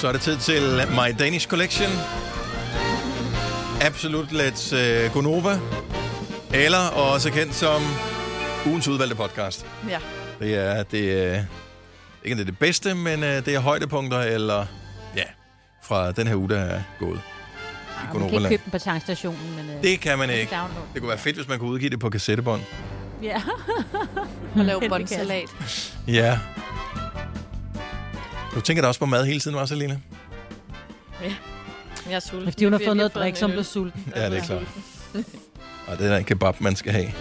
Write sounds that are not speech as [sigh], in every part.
Så er det tid til My Danish Collection. Absolut Let's uh, Gonova. Eller også kendt som ugens udvalgte podcast. Ja. Det er, det er ikke det er det bedste, men uh, det er højdepunkter, eller ja, fra den her uge, der er gået. I Man kan ikke købe den på tankstationen, men... øh, Det kan man ikke. download. Det kunne være fedt, hvis man kunne udgive det på kassettebånd. Ja. Og lave båndsalat. Ja. Du tænker da også på mad hele tiden, var Selina? Jeg er sulten. Fordi hun har fået noget drik, som blev sulten. Ja, det er klart. Og [laughs] det er en kebab, man skal have.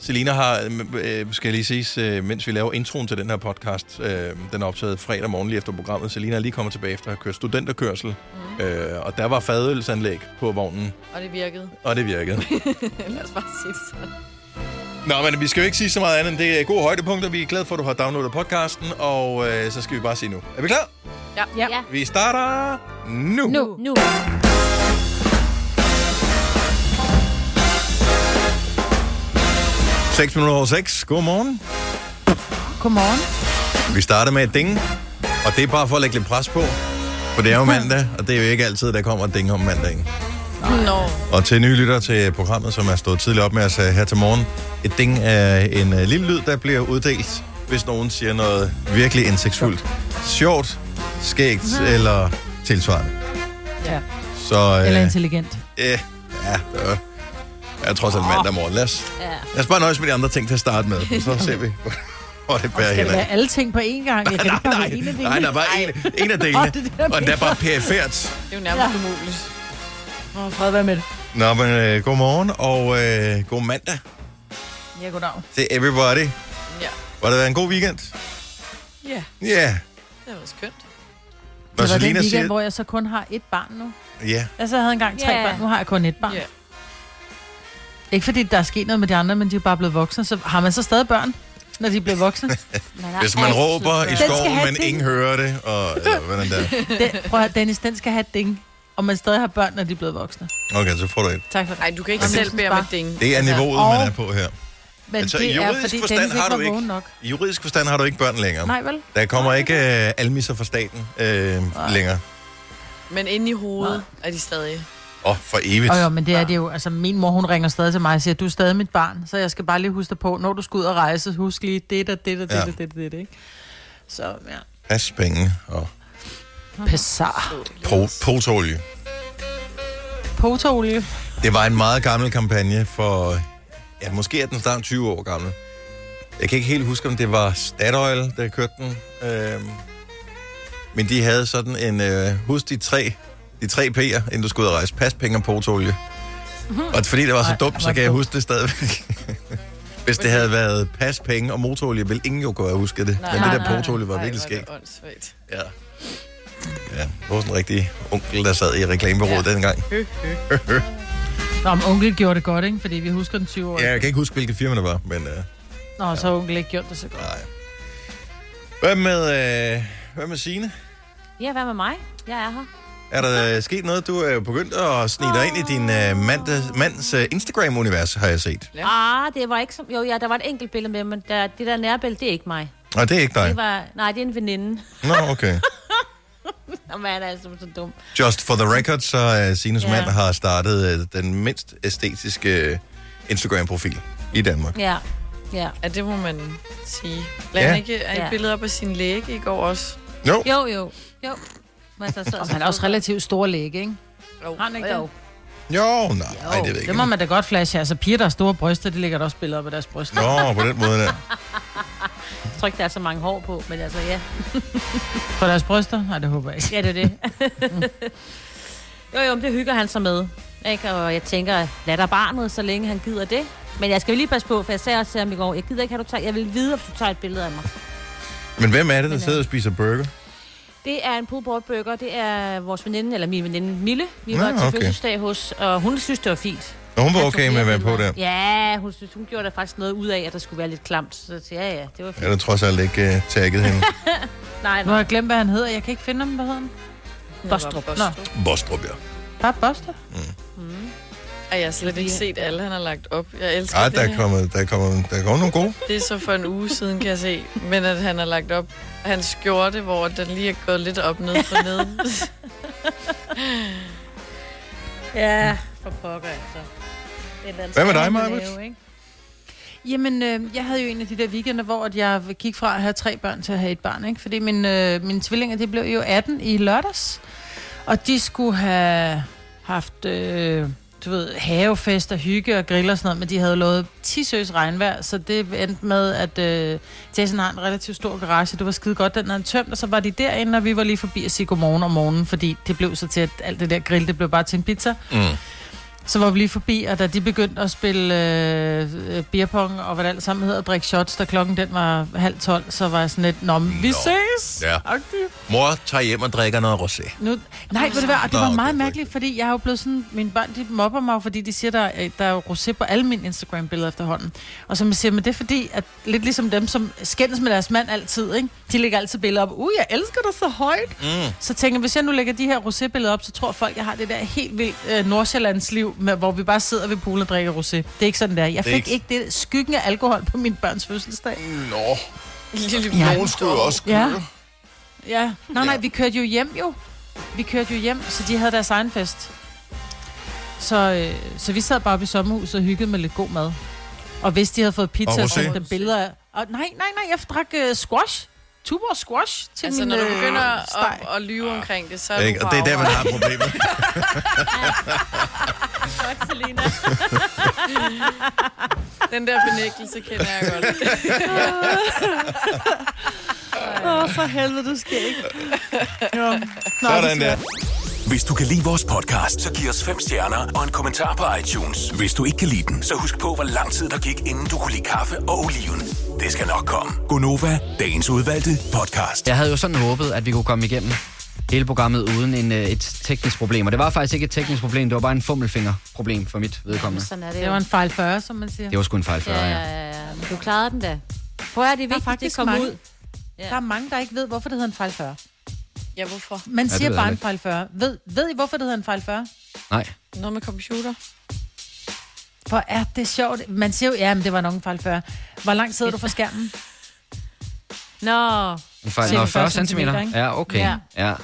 Selina har, øh, skal lige sige, øh, mens vi laver introen til den her podcast, øh, den er optaget fredag morgen lige efter programmet. Selina er lige kommet tilbage efter at have kørt studenterkørsel, mm. øh, og der var fadølsanlæg på vognen, Og det virkede. og det virkede. [laughs] Lad os bare sige sådan. Nå, men vi skal jo ikke sige så meget andet end det er gode højdepunkter. Vi er glade for, at du har downloadet podcasten, og øh, så skal vi bare sige nu. Er vi klar? Ja. Ja. Vi starter nu. Nu. Nu. 6 minutter over 6. Godmorgen. Godmorgen. Vi starter med et ding, og det er bare for at lægge lidt pres på. For det er jo mandag, og det er jo ikke altid, der kommer et ding om mandagen. Nå. Og til nye lytter til programmet, som er stået tidligt op med os her til morgen. Et ding er en uh, lille lyd, der bliver uddelt, hvis nogen siger noget virkelig indsigtsfuldt. Sjovt, skægt eller tilsvarende. Ja. Så, øh, Eller intelligent. øh, ja, det er, jeg er trods alt mandag morgen. Lad os, Ja. lad os bare nøjes med de andre ting til at starte med, så ser vi, hvor det bærer Skal hen. det være alle ting på én gang? Jeg kan Nej, ikke bare nej, være en af nej, der var en, en af delene, Åh, det er det, jeg og den er mener. bare perifært. Det er jo nærmest Ja. umuligt. Åh, fred være med det. Nå, men øh, god morgen og øh, god mandag Ja, goddag. til everybody. Ja. Var det en god weekend? Ja, Ja. Yeah. det var skønt. Når Det var den Selina weekend, siger... hvor jeg så kun har et barn nu. Ja, Altså, jeg havde engang tre Ja. børn, nu har jeg kun et barn. Ja. Ikke fordi der er sket noget med de andre, men de er bare blevet voksne. Så har man så stadig børn, når de bliver voksne? [laughs] hvis man råber i Den skoven, men ding. ingen hører det, og eller, hvordan der. [laughs] Den, prøv at Dennis, den skal have et ding. Og man stadig har børn, når de er blevet voksne. Okay, så får du et. Tak for det. Nej, du kan ikke selv bede om bare- et ding. Det er Altså, niveauet, man er på her. Men Altså, det i er, juridisk fordi forstand Dennis har du ikke- nok. I juridisk forstand har du ikke børn længere. Nej, vel? Der kommer ikke øh, almisser fra staten øh, længere. Men inde i hovedet er de stadig... Åh, oh, for evigt. Og jo, men det er det jo. Altså, min mor, hun ringer stadig til mig og siger, du er stadig mit barn, så jeg skal bare lige huske dig på, når du skal ud og rejse, husk lige det og det og det og det, det, det, det, ikke? Så, ja. Pas penge og Pessar. po- potolie. Potolie. Det var en meget gammel kampagne for... Ja, måske er den snart 20 år gammel. Jeg kan ikke helt huske, om det var Statoil, der kørte den. Øhm, men de havde sådan en... Øh, husk de tre, de tre P'er, inden du skulle ud og rejse. Pas, penge og potolie. Og fordi det var så Ej, dumt, så kan jeg huske det stadigvæk. [laughs] Hvis det havde været pas, penge og motolie, ville ingen jo kunne have husket det. Nej, Men nej, det der nej, potolie var Ej, virkelig skægt. Ja. Ja, det var sådan en rigtig onkel, der sad i reklamebureauet Ja. dengang. [laughs] Nå, men onkel gjorde det godt, ikke? Fordi vi husker den 20 år. Ja, jeg kan ikke huske, hvilket firma det var, men... Øh, Nå, så har onkel ikke gjort det så godt. nej. Hvad med, øh, hvad med Signe? Ja, hvad med mig? Jeg er her. Er der øh, sket noget? Du er jo begyndt at snige dig ind i din øh, mand, mands øh, Instagram-univers, har jeg set. Ja. Ah, det var ikke som... Jo, ja, der var et enkelt billede med, men der, det der nærbillede, det er ikke mig. Og det er ikke dig. Det var... Nej, det er en veninde. Nå, okay. [laughs] [laughs] Nå, man er altså så dum. Just for the record, så uh, Sines Ja. mand har startet uh, den mindst æstetiske øh, Instagram-profil i Danmark. Ja, ja. Ja, det må man sige. Lad Ja. han ikke er et Ja. billede op af sin læge i går også? Jo, Jo, jo. Jo. Men så, så, og han er også relativt stor læge, ikke? Jo. Har han ikke jo. det? jo, nej, det ved jeg det ikke. må man da godt flashe. Altså, piger, der har store bryster, de lægger da også billeder op af deres bryster. Nå, på den måde der. [laughs] Jeg tror ikke, der er så mange hår på, men altså, ja. [laughs] På deres bryster? Nej, det håber jeg ikke. Ja, det er det. [laughs] jo, jo, men det hygger han sig med. Ikke? Og jeg tænker, lad der barnet, så længe han gider det. Men jeg skal jo lige passe på, for jeg sagde også til ham i går, jeg gider ikke, at du tager, jeg vil vide, om du tager et billede af mig. Men hvem er det, der Men, sidder og spiser burger? Det er en pulled pork burger. Det er vores veninde, eller min veninde Mille. Vi var til okay. fødselsdag hos, og hun synes, det var fint. Nå, hun var Jeg okay med at være på der. Ja, hun, synes, hun gjorde der faktisk noget ud af, at der skulle være lidt klamt. Så ja, ja, det var fint. Jeg har trods alt ikke uh, tagget hende. [laughs] Nej, Nu nej. har jeg glemt, hvad han hedder. Jeg kan ikke finde ham. Hvad hedder han? Bostrup. Nå. Bostrup, ja. Bare Boster? Ej, jeg har slet ikke set alle, han har lagt op. Jeg elsker Ej, det der er kommet, der er kommet, der er kommet nogle gode. Det er så for en uge siden, kan jeg se. Men at han har lagt op hans skjorte, hvor den lige er gået lidt op ned for neden. [laughs] Ja, for pokker altså. Det Hvad med dig, ikke? Jamen, øh, jeg havde jo en af de der weekender, hvor at jeg gik fra at have tre børn til at have et barn, ikke? Fordi min, øh, mine tvillinger, de blev jo 18 i lørdags, og de skulle have haft, øh, du ved, havefest og hygge og grill og sådan noget, men de havde lovet 10 søs regnvejr, så det endte med, at øh, Jason har en relativt stor garage, det var skide godt, den havde tømt, og så var de derinde, og vi var lige forbi at sige godmorgen om morgenen, fordi det blev så til, at alt det der grill, det blev bare til en pizza. Mm. Så var vi lige forbi, og da de begyndte at spille øh, øh, beerpong og hvad det alt sammen hedder, og drikke shots, da klokken den var halv tolv, så var jeg sådan lidt, Nå, vi Nå. ses! Ja. Agtigt. Mor tager hjem og drikker noget rosé. Nu, nej, ved du hvad, og det Nå, var meget okay. mærkeligt, fordi jeg har jo blevet sådan, mine børn, de mobber mig, fordi de siger, der, er- der er jo rosé på alle mine Instagram-billeder efterhånden. Og som jeg siger, men det er fordi, at lidt ligesom dem, som skændes med deres mand altid, ikke? de lægger altid billeder op, uh, jeg elsker dig så højt. Mm. Så tænker jeg, hvis jeg nu lægger de her rosé-billeder op, så tror folk, jeg har det der helt vildt øh, Nordsjællands liv, med, hvor vi bare sidder ved poolen og drikker rosé. Det er ikke sådan der. Jeg Det fik ikke- ikke det skyggen af alkohol på min børns fødselsdag. Nå, Lille Ja. nogen skulle jo også køre. Ja. Ja. Nej, nej, vi kørte jo hjem jo. Vi kørte jo hjem, så de havde deres egen fest. Så, øh, så vi sad bare i sommerhuset og hyggede med lidt god mad. Og hvis de havde fået pizza, så dem billeder af... Og, nej, nej, nej, jeg drak øh, squash. Tuborg squash til Altså, min når du øh, begynder steg. at, at lyve omkring det, så er Ikke? du Og det er der, man på har problemet. [laughs] Godt, Selina. [laughs] Den der benægtelse kender jeg godt. [laughs] Åh, oh, for helvede, du skal ikke. Jo. Nå, Sådan der. Hvis du kan lide vores podcast, så giv os fem stjerner og en kommentar på iTunes. Hvis du ikke kan lide den, så husk på, hvor lang tid der gik, inden du kunne lide kaffe og oliven. Det skal nok komme. Gonova, dagens udvalgte podcast. Jeg havde jo sådan håbet, at vi kunne komme igennem hele programmet uden en, øh, et teknisk problem. Og det var faktisk ikke et teknisk problem, det var bare en fummelfingerproblem for mit vedkommende. Sådan er det Det var en fejl 40, som man siger. Det var sgu en fejl før, Ja, ja. ja. Men du klarede den da. Prøv at det er vigtigt, det faktisk kommer mange. ud. Ja. Der er mange, der ikke ved, hvorfor det hedder en fejl 40. Ja, hvorfor? Man det siger bare en fejl 40. Ved, ved I, hvorfor det hedder en fejl 40? Nej. Noget med computer? For er det sjovt. Man siger jo, ja, men det var nok en fejl 40. Hvor langt sidder du fra skærmen? Nå, En fejl. Nå, 40 40 cm. Ja, okay. Ja. Ja.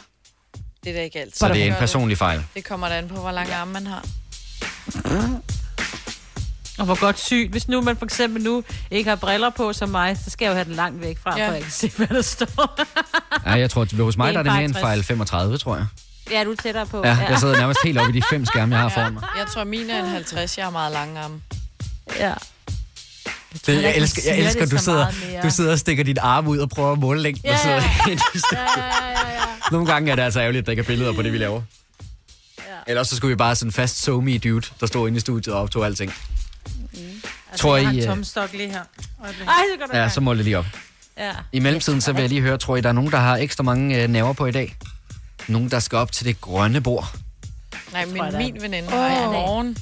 Det er da ikke altid. Så det er en personlig fejl. Det kommer da an på, hvor lang arm man har. Og hvor godt sygt. Hvis nu man for eksempel nu ikke har briller på som mig, så skal jeg jo have den langt væk fra, Ja. for jeg kan se, hvad der står. [laughs] Ja, jeg tror, at hos mig Det der er er det mere en 65. fejl 35, tror jeg. ja, du er tættere på. Ja, jeg sidder nærmest helt oppe i de fem skærme, jeg har foran mig. Jeg tror, mine er en 50. Jeg har meget lange arme. ja. Det, jeg man elsker, jeg elsker det du sidder, du sidder og stikker dit arm ud og prøver at måle længden. Ja, og ja. stykker. [laughs] Ja, ja, ja, ja. Nogle gange er det altså ærgerligt, at der ikke er billeder på det, vi laver. Ja. Ellers så skulle vi bare sådan fast so me dude, der stod inde i studiet og optog alting. Altså, Tror jeg har I, en øh, tomstok lige her. Øjeblik. Ej, så går du Ja, så mål det lige op. Ja. I mellemtiden så vil jeg lige høre, tror I, der er nogen, der har ekstra mange øh, nerver på i dag? Nogen, der skal op til det grønne bord Nej, men jeg min veninde har i morgen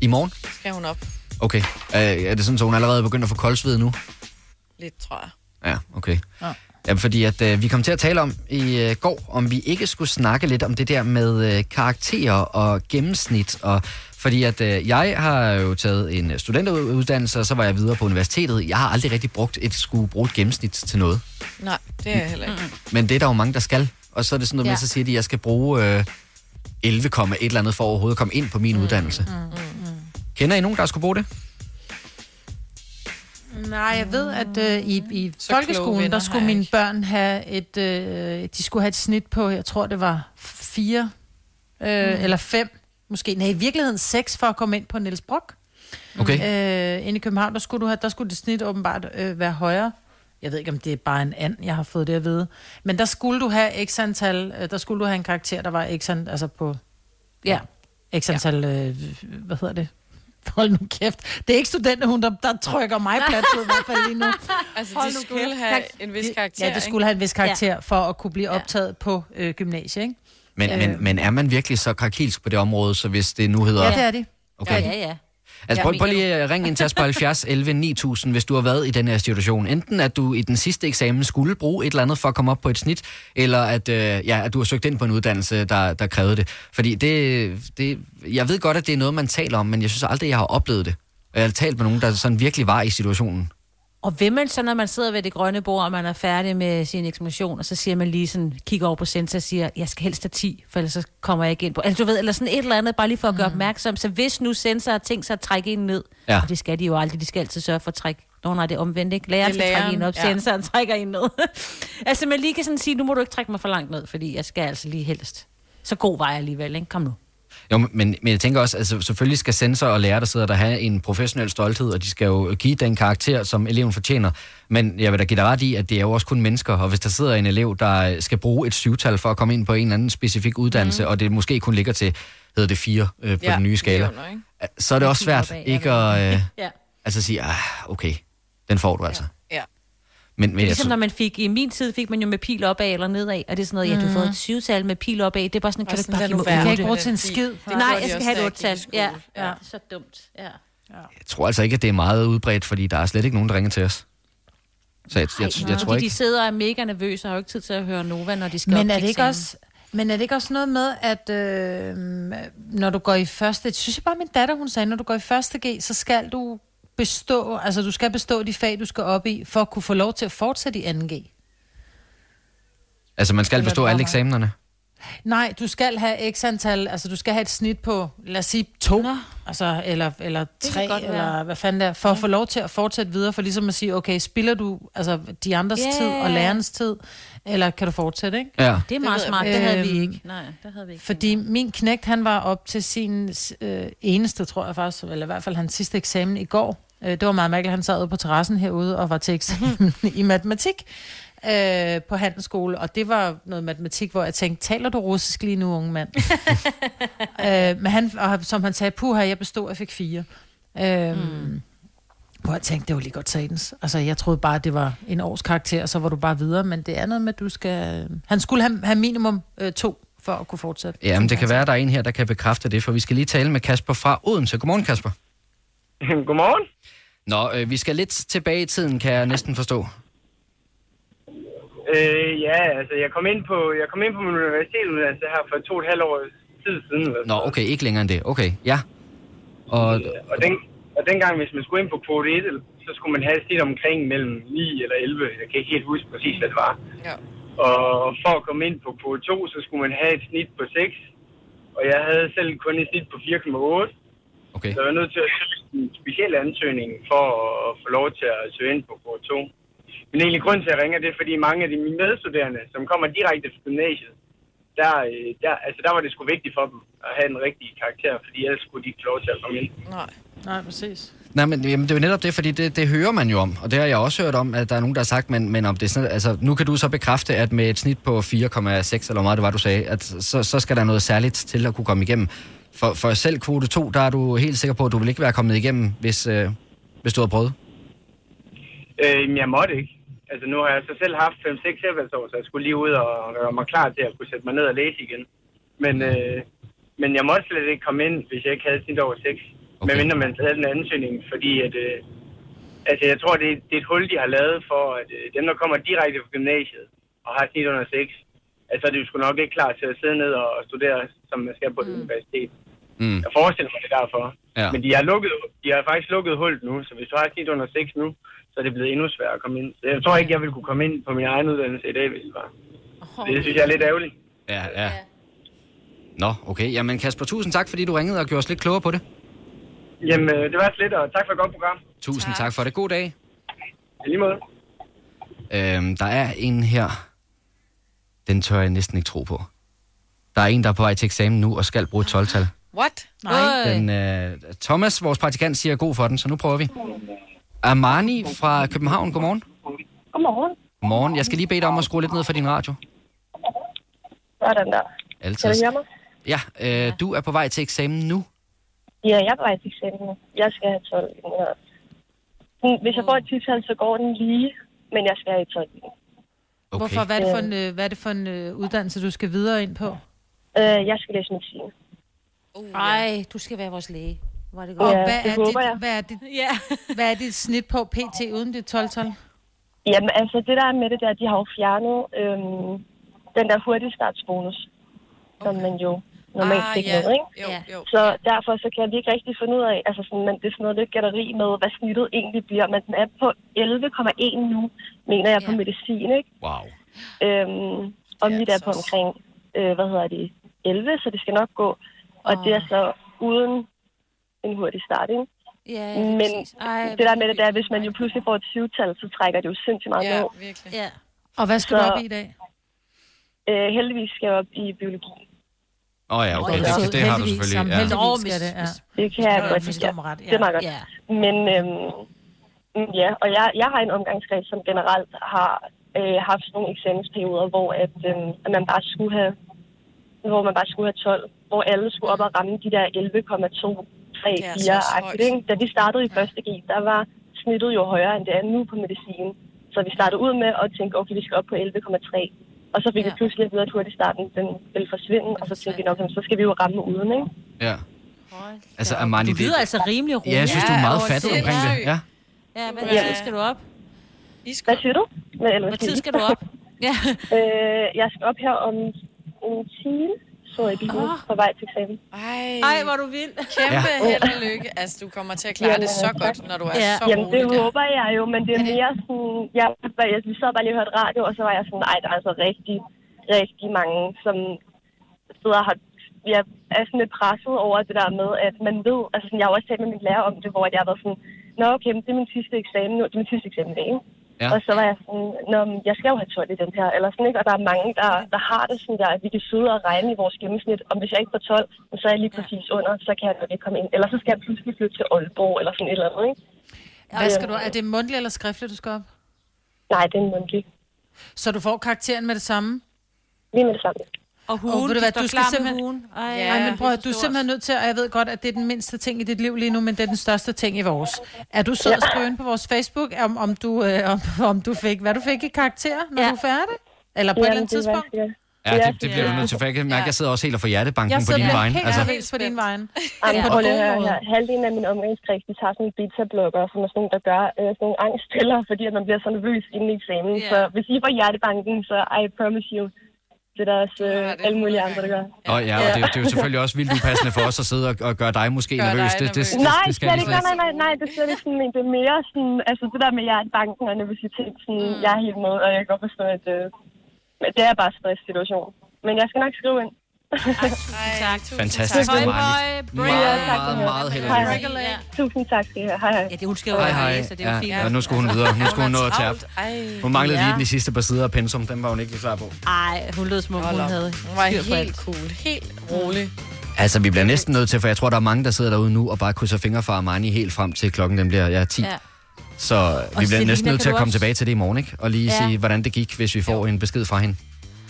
i morgen? skal hun op. Okay. Øh, er det sådan, så hun allerede er begyndt at få koldsved nu? Lidt, tror jeg. Ja, okay. Ja. Ja, fordi at øh, vi kom til at tale om i øh, går, om vi ikke skulle snakke lidt om det der med øh, karakterer og gennemsnit. Og, fordi at øh, jeg har jo taget en studenteruddannelse, og så var jeg videre på universitetet. Jeg har aldrig rigtig brugt et skulle bruge et gennemsnit til noget. Nej, det er jeg heller ikke. Men det er der jo mange, der skal. Og så er det sådan noget ja. Med, så siger de, at jeg skal bruge øh, 11, et eller andet for overhovedet at komme ind på min mm. uddannelse. Mm. Kender I nogen, der skulle bruge det? Nej, jeg ved, at øh, i, i Så folkeskolen, venner der skulle mine børn have et, øh, de skulle have et snit på, jeg tror det var fire øh, mm. eller fem, måske, nej i virkeligheden seks for at komme ind på Niels Brock. Okay. Øh, inde i København, der skulle, du have, der skulle det snit åbenbart øh, være højere. Jeg ved ikke, om det er bare en and, jeg har fået det at vide. Men der skulle du have x antal, øh, der skulle du have en karakter, der var x antal, altså på, ja, x antal, øh, hvad hedder det? [laughs] Hold nu kæft. Det er ikke studenterhund, der, der trykker mig plat ud, i hvert fald lige nu. [laughs] Altså, Hold de nu skulle kæft. have en vis de- karakter, Ja, det skulle have en vis karakter ja. for at kunne blive Ja. optaget på øh, gymnasiet, ikke? Men, Øh. men, men er man virkelig så krakilsk på det område, så hvis det nu hedder... Ja, det er det. Okay. Ja, ja, ja. Altså, prøv, prøv lige at ringe ind til os på 70 11 9000, hvis du har været i den her situation. Enten at du i den sidste eksamen skulle bruge et eller andet for at komme op på et snit, eller at, øh, ja, at du har søgt ind på en uddannelse, der, der krævede det. Fordi det, det, jeg ved godt, at det er noget, man taler om, men jeg synes aldrig, jeg har oplevet det. Jeg har talt med nogen, der sådan virkelig var i situationen. Og vil man så, når man sidder ved det grønne bord, og man er færdig med sin eksamination, og så siger man lige sådan, kigger over på center og siger, jeg skal helst have 10, for ellers så kommer jeg ikke ind på. Altså du ved, eller sådan et eller andet, bare lige for at gøre opmærksom. Så hvis nu sensor har tænkt sig at trække en ned, Ja. og det skal de jo aldrig, de skal altid sørge for at trække. Nå, nej, det er omvendt, ikke? Læreren er skal trække en op, ja. sensoren trækker en ned. [laughs] altså man lige kan sådan sige, nu må du ikke trække mig for langt ned, fordi jeg skal altså lige helst. Så god jeg alligevel, ikke? Kom nu. Jo, men, men jeg tænker også, at altså, selvfølgelig skal sensor og lærer, der sidder der, have en professionel stolthed, og de skal jo give den karakter, som eleven fortjener. Men jeg vil da give dig ret i, at det er jo også kun mennesker, og hvis der sidder en elev, der skal bruge et syvtal for at komme ind på en eller anden specifik uddannelse, mm. og det måske kun ligger til, hedder det fire øh, på ja, den nye skala, millioner, så er det også svært Opad, ikke at øh, [laughs] Ja. altså sige, ah, okay, den får du altså. Ja. Men, men jeg, Ligesom tror- når man fik, i min tid fik man jo med pil opad eller nedad, og det er sådan noget, ja, du har fået et syvtal med pil opad, det er bare sådan, kan du bare give mig kan otte? ikke bruge til en skid. Det Nej, jeg skal have et jeg i Ja, ja, Ja. så dumt. Ja. jeg tror altså ikke, at det er meget udbredt, fordi der er slet ikke nogen, der ringer til os. Så jeg, jeg, jeg, jeg tror ikke... de sidder og er mega nervøse og har jo ikke tid til at høre Nova, når de skal op Men er det ikke eksamen. også... Men er det ikke også noget med, at øh, når du går i første... Det synes jeg bare, min datter, hun sagde, når du går i første G, så skal du bestå, altså du skal bestå de fag, du skal op i, for at kunne få lov til at fortsætte i 2G. Altså, man skal Eller bestå alle eksamenerne. Nej, du skal have x antal, altså du skal have et snit på, lad os sige, to, Nå. altså, eller, eller tre, godt være. eller hvad fanden det er, for at få lov til at fortsætte videre, for ligesom at sige, okay, spiller du altså, de andres Ja. tid og lærernes tid, eller kan du fortsætte, ikke? Ja. Det er meget smart, ikke. det havde vi Øhm, ikke. Nej, det havde vi ikke. Fordi min knægt, han var op til sin øh, eneste, tror jeg faktisk, eller i hvert fald hans sidste eksamen i går. Øh, det var meget mærkeligt, han sad ude på terrassen herude og var til eksamen [laughs] i matematik øh, på handelsskole, og det var noget matematik, hvor jeg tænkte, taler du russisk lige nu, unge mand? [laughs] øh, men han, og som han sagde, puha, jeg bestod, jeg fik fire. Øh, mm. Hvor jeg tænkte, det var lige godt satans. Altså, jeg troede bare, det var en års karakter, og så var du bare videre, men det er noget med, at du skal... Han skulle have, have minimum øh, to, for at kunne fortsætte. Jamen, det kan være, at der er en her, der kan bekræfte det, for vi skal lige tale med Kasper fra Odense. Godmorgen, Kasper. Godmorgen. Nå, øh, vi skal lidt tilbage i tiden, kan jeg næsten forstå. Øh, ja, altså jeg kom ind på jeg kom ind på min universitetsuddannelse her for to og et halvt år tid siden. Nå, okay, ikke længere end det. Okay, ja. Og, noget. Og, den, og dengang, hvis man skulle ind på kvote 1, så skulle man have et snit omkring mellem 9 eller 11. Jeg kan ikke helt huske præcis, hvad det var. Ja. Og for at komme ind på kvote 2, så skulle man have et snit på 6. Og jeg havde selv kun et snit på 4,8. Okay. Så jeg var nødt til at søge en speciel ansøgning for at få lov til at søge ind på kvote 2. Men egentlig grund til, at jeg ringer, det er, fordi mange af de mine medstuderende, som kommer direkte fra gymnasiet, der, øh, der, altså der var det sgu vigtigt for dem at have en rigtig karakter, fordi ellers skulle de ikke få lov til at komme ind. Nej. Nej, præcis. Nej, men jamen, det er jo netop det, fordi det, det hører man jo om, og det har jeg også hørt om, at der er nogen, der har sagt, men, men om det er sådan, altså, nu kan du så bekræfte, at med et snit på 4,6, eller hvor meget det var, du sagde, at så, så skal der noget særligt til at kunne komme igennem. For, for selv kvote 2, der er du helt sikker på, at du vil ikke være kommet igennem, hvis, øh, hvis du havde prøvet. Øh, jeg måtte ikke. Altså nu har jeg så selv haft 5-6 sabbatsår, så jeg skulle lige ud og gøre mig klar til at kunne sætte mig ned og læse igen. Men, øh, men jeg måtte slet ikke komme ind, hvis jeg ikke havde snit over 6. Okay. Medmindre man havde den ansøgning, fordi at, øh, altså jeg tror, det, er- det er et hul, de har lavet for, at øh, dem, der kommer direkte fra gymnasiet og har et snit under 6, altså det er jo sgu nok ikke klar til at sidde ned og studere, som man skal på et universitet. Mm. Jeg forestiller mig det er derfor. Ja. Men de har, lukket, de har faktisk lukket hullet nu, så hvis du har snit under 6 nu, så er det blevet endnu sværere at komme ind. Så jeg tror ikke, jeg ville kunne komme ind på min egen uddannelse i dag, hvis det var. Oh. Det synes jeg er lidt ærgerligt. Ja, ja. Nå, okay. Jamen Kasper, tusind tak, fordi du ringede og gjorde os lidt klogere på det. Jamen, øh, det var lidt, og tak for et godt program. Tusind tak, tak for det. God dag. I lige måde. Øhm, der er en her, den tør jeg næsten ikke tro på. Der er en, der er på vej til eksamen nu og skal bruge et 12-tal. What? Nej. Den, øh, Thomas, vores praktikant, siger god for den, så nu prøver vi. Armani fra København, godmorgen. Godmorgen. Godmorgen. Jeg skal lige bede dig om at skrue lidt ned for din radio. Sådan der. Altid. Kan du høre mig? Ja, øh, du er på vej til eksamen nu. Ja, jeg er på vej til eksamen nu. Jeg skal have 12 i her. Hmm, Hvis jeg får et tital, så går den lige, men jeg skal have et 12 i den. Okay. Hvorfor? Hvad er det for en, øh, hvad er det for en øh, uddannelse, du skal videre ind på? Øh, jeg skal læse medicin. Ej, du skal være vores læge. Var det Og godt. Ja, hvad, det er håber dit, jeg. hvad, er dit, Ja. hvad er dit snit på PT uden det 12-tal? Jamen, altså, det der er med det der, de har jo fjernet øhm, den der hurtigstartsbonus, okay. som man jo normalt ah, fik ja. med, ikke? Jo, Ja. jo. Så derfor så kan vi ikke rigtig finde ud af, altså sådan, men det er sådan noget lidt gætteri med, hvad snittet egentlig bliver. Men den er på 11,1 nu, mener jeg, på Ja. medicin, ikke? Wow. Øhm, og Ja, mit er på omkring, øh, hvad hedder det, 11, så det skal nok gå. Og det er så uden en hurtig start, ikke? Ja, Men det der med det, der, hvis man jo pludselig får et syvtal, så trækker det jo sindssygt meget Ja, ned. virkelig. Ja. Og hvad skal Så- du op i i dag? Øh, heldigvis skal jeg op i biologi. Åh oh, ja, okay, det, så det, det har du selvfølgelig. jamen, Ja. heldigvis. Skal det, ja. Det kan jeg Ja, godt mig ret, ja. Det er meget godt. Ja. Men øhm, mm, ja, og jeg, jeg har en omgangskreds, som generelt har øh, haft sådan nogle eksamensperioder, hvor at, øhm, at man bare skulle have hvor man bare skulle have 12, hvor alle skulle op og ramme de der 11,2, 3, Det er 4 så højt. agtigt, ikke? Da vi startede i første G, der var snittet jo højere, end det er nu på medicin. Så vi startede ud med at tænke, okay, vi skal op på 11,3. Og så fik Ja. vi pludselig at vide, at hurtigstarten den ville forsvinde, og så tænkte vi nok, så skal vi jo ramme uden, ikke? Ja. Altså. Armani, Du lyder det- altså rimelig rolig. ja, jeg synes, du er Ja, meget over fattet omkring det. Ja. Ja, hvad Ja. tid skal du op? I skal... Hvad siger du? Hvad, tid skal du op? [laughs] Ja. øh, jeg skal op her om en time, så jeg bilen Åh. på vej til eksamen. Ej, Ej, hvor du vild. kæmpe held og lykke. Altså, du kommer til at klare det så godt, når du er Ja. så Jamen, det rolig der. håber jeg jo, men det er mere sådan... Jeg, jeg, vi sad bare lige og hørte radio, og så var jeg sådan, nej, der er altså rigtig, rigtig mange, som sidder og har... Jeg er sådan lidt presset over det der med, at man ved... Altså, sådan, jeg har også talt med min lærer om det, hvor jeg har været sådan, Nå, okay, men det er min sidste eksamen nu. Det er min sidste eksamen i dag, ikke? Ja. Og så var jeg sådan, Nå, jeg skal jo have 12 i den her, eller sådan, ikke? Og der er mange, der, der har det sådan der, at vi kan sidde og regne i vores gennemsnit, om hvis jeg ikke får 12, så er jeg lige præcis under, så kan jeg nok ikke komme ind. Eller så skal jeg pludselig flytte til Aalborg, eller sådan et eller andet, ikke? Hvad skal du, er det mundtligt eller skriftligt, du skal op? Nej, det er en mundtlig. Så du får karakteren med det samme? Lige med det samme. Og hugen, ved du hvad, du skal simpelthen- hugen. Ej, Ja. Nej, men prøv du er simpelthen nødt til, og jeg ved godt, at det er den mindste ting i dit liv lige nu, men det er den største ting i vores. Er du sød at skrive ind på vores Facebook, om, om, du, øh, om, om du fik, hvad du fik i karakter, når Ja. ja. du er færdig? Eller på et eller andet tidspunkt? jeg. Ja, det, det bliver du nødt til, for jeg kan mærke, at jeg sidder også helt og får hjertebanken Jeg på sidder din helt vejen. helt Altså, nervøs på din vejen. Jamen, Ja. prøv lige at høre her. Halvdelen af min omgangskreds, de tager sådan en beta-blokker, som er sådan nogle, der gør øh, sådan nogle angststiller, fordi at man bliver så nervøs inden i eksamen. Ja. Så hvis I får hjertebanken, så I promise you, det er der også øh, det alle mulige andre, der gør. og ja, og det, er jo- det er jo selvfølgelig også vildt upassende for os at sidde og, og gøre dig måske Gør dig nervøs. Det, det, det, nervøs. Nej, det skal slet ikke. Nej, nej, nej, nej, det er slet ikke sådan, men det er mere sådan, altså det der med hjertebanken og nervøsitet, sådan, mm. jeg er helt med, og jeg kan godt forstå, at øh, men det er bare en stresssituation. Men jeg skal nok skrive ind. [laughs] Tak. Fantastisk, høj, bring Meget, tak, meget, det meget held og lykke. Ja. Tusind tak skal I have. Hej, hej. ja, det hun skal jo Hej, være hej. så det er jo Ja, fint. ja, nu skulle hun videre. Nu skulle hun nå at tabe. Ej, Hun manglede lige Ja. de sidste par sider af pensum. Den var hun ikke lige klar på. Ej, hun lød som om hun havde Hun var helt cool, helt rolig. Altså, vi bliver næsten nødt til, for jeg tror, der er mange, der sidder derude nu og bare krydser fingre for Armani helt frem til klokken den bliver ja, 10. Ja. Så vi bliver Selina, næsten nødt til at komme også- tilbage til det i morgen, ikke? Og lige Ja. sige, hvordan det gik, hvis vi får en besked fra hende.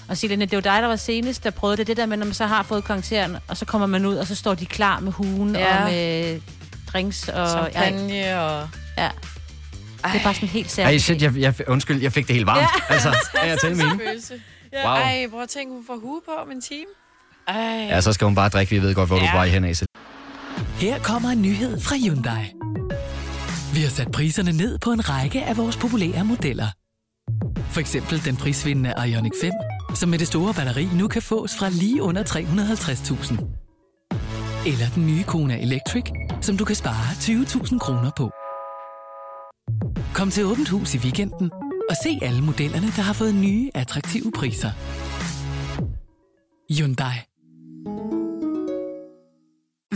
Og Selene, det var dig, der var senest, der prøvede det. Det der med, når man så har fået karakteren, og så kommer man ud, og så står de klar med hugen Ja. og med drinks. Og, Champagne og... Ja. Det er bare sådan helt Ej, særligt. shit, jeg, jeg, undskyld, jeg fik det helt varmt. Ja. Altså, [laughs] er jeg til med hende? Følelse. Wow. Ej, prøv at tænke, hun får hue på om en time. Ej. Ja, så skal hun bare drikke. Vi ved godt, hvor du er på vej hen af. Så Her kommer en nyhed fra Hyundai. Vi har sat priserne ned på en række af vores populære modeller. For eksempel den prisvindende Ioniq 5, som med det store batteri nu kan fås fra lige under 350.000. Eller den nye Kona Electric, som du kan spare 20.000 kroner på. Kom til Åbent Hus i weekenden og se alle modellerne, der har fået nye, attraktive priser. Hyundai.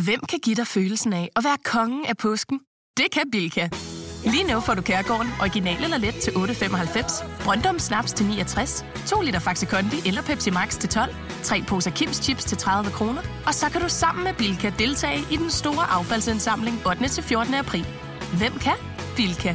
Hvem kan give dig følelsen af at være kongen af påsken? Det kan Bilka! Lige nu får du Kærgården original eller let til 8.95, Brøndum Snaps til 69, 2 liter Faxi Kondi eller Pepsi Max til 12, 3 poser Kims Chips til 30 kroner, og så kan du sammen med Bilka deltage i den store affaldsindsamling 8. til 14. april. Hvem kan? Bilka.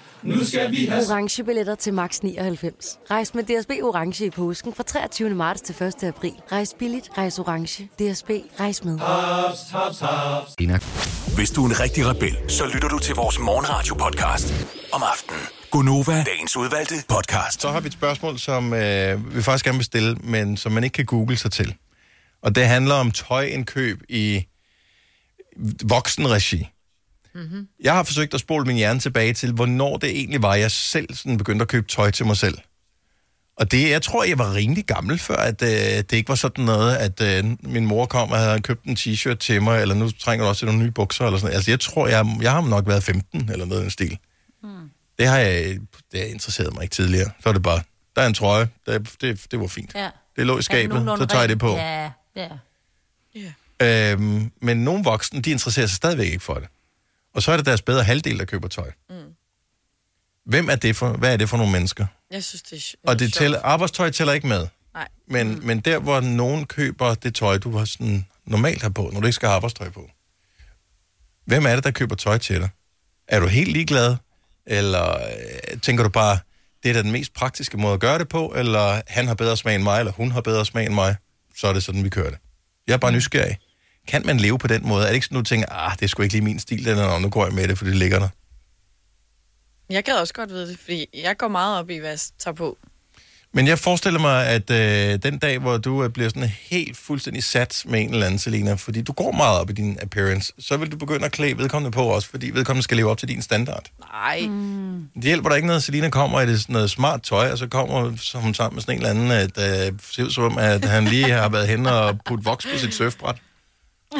Nu skal vi have... Orange billetter til max 99. Rejs med DSB Orange i påsken fra 23. marts til 1. april. Rejs billigt, rejs orange. DSB, rejs med. Haps, haps, haps. Hvis du er en rigtig rebel, så lytter du til vores morgenradio-podcast om aftenen. Gunova, dagens udvalgte podcast. Så har vi et spørgsmål, som øh, vi faktisk gerne vil stille, men som man ikke kan google sig til. Og det handler om tøjindkøb i voksenregi. Mm-hmm. Jeg har forsøgt at spole min hjerne tilbage til, hvornår det egentlig var, jeg selv sådan begyndte at købe tøj til mig selv. Og det, jeg tror, jeg var rimelig gammel, før at øh, det ikke var sådan noget, at øh, min mor kom og havde købt en t-shirt til mig, eller nu trænger du også til nogle nye bukser, eller sådan noget. Altså, jeg tror, jeg, jeg har nok været 15, eller noget i den stil. Hmm. Det har jeg, det har interesseret mig ikke tidligere. Så er det bare, der er en trøje, det, det, det var fint. Ja. Det lå i skabet, så tager jeg det på. Ja, ja. Øhm, men nogle voksne, de interesserer sig stadigvæk ikke for det. Og så er det deres bedre halvdel, der køber tøj. Mm. Hvem er det for, hvad er det for nogle mennesker? Jeg synes, det er Og det tæller, arbejdstøj tæller ikke med. Nej. Men, mm. men der, hvor nogen køber det tøj, du har sådan normalt har på, når du ikke skal have arbejdstøj på. Hvem er det, der køber tøj til dig? Er du helt ligeglad? Eller øh, tænker du bare, det er da den mest praktiske måde at gøre det på? Eller han har bedre smag end mig, eller hun har bedre smag end mig? Så er det sådan, vi kører det. Jeg er bare nysgerrig. Kan man leve på den måde? Er det ikke sådan, du tænker, ah, det er sgu ikke lige min stil, den er, nu går jeg med det, for det ligger der. Jeg gad også godt vide det, fordi jeg går meget op i, hvad jeg tager på. Men jeg forestiller mig, at øh, den dag, hvor du øh, bliver sådan helt fuldstændig sat med en eller anden, Selina, fordi du går meget op i din appearance, så vil du begynde at klæde vedkommende på også, fordi vedkommende skal leve op til din standard. Nej. Mm. Det hjælper der ikke noget, at Selina kommer i det sådan noget smart tøj, og så kommer hun sammen med sådan en eller anden, at øh, ser ud som om, at han lige har været hen og puttet voks på sit surfbræt. [laughs]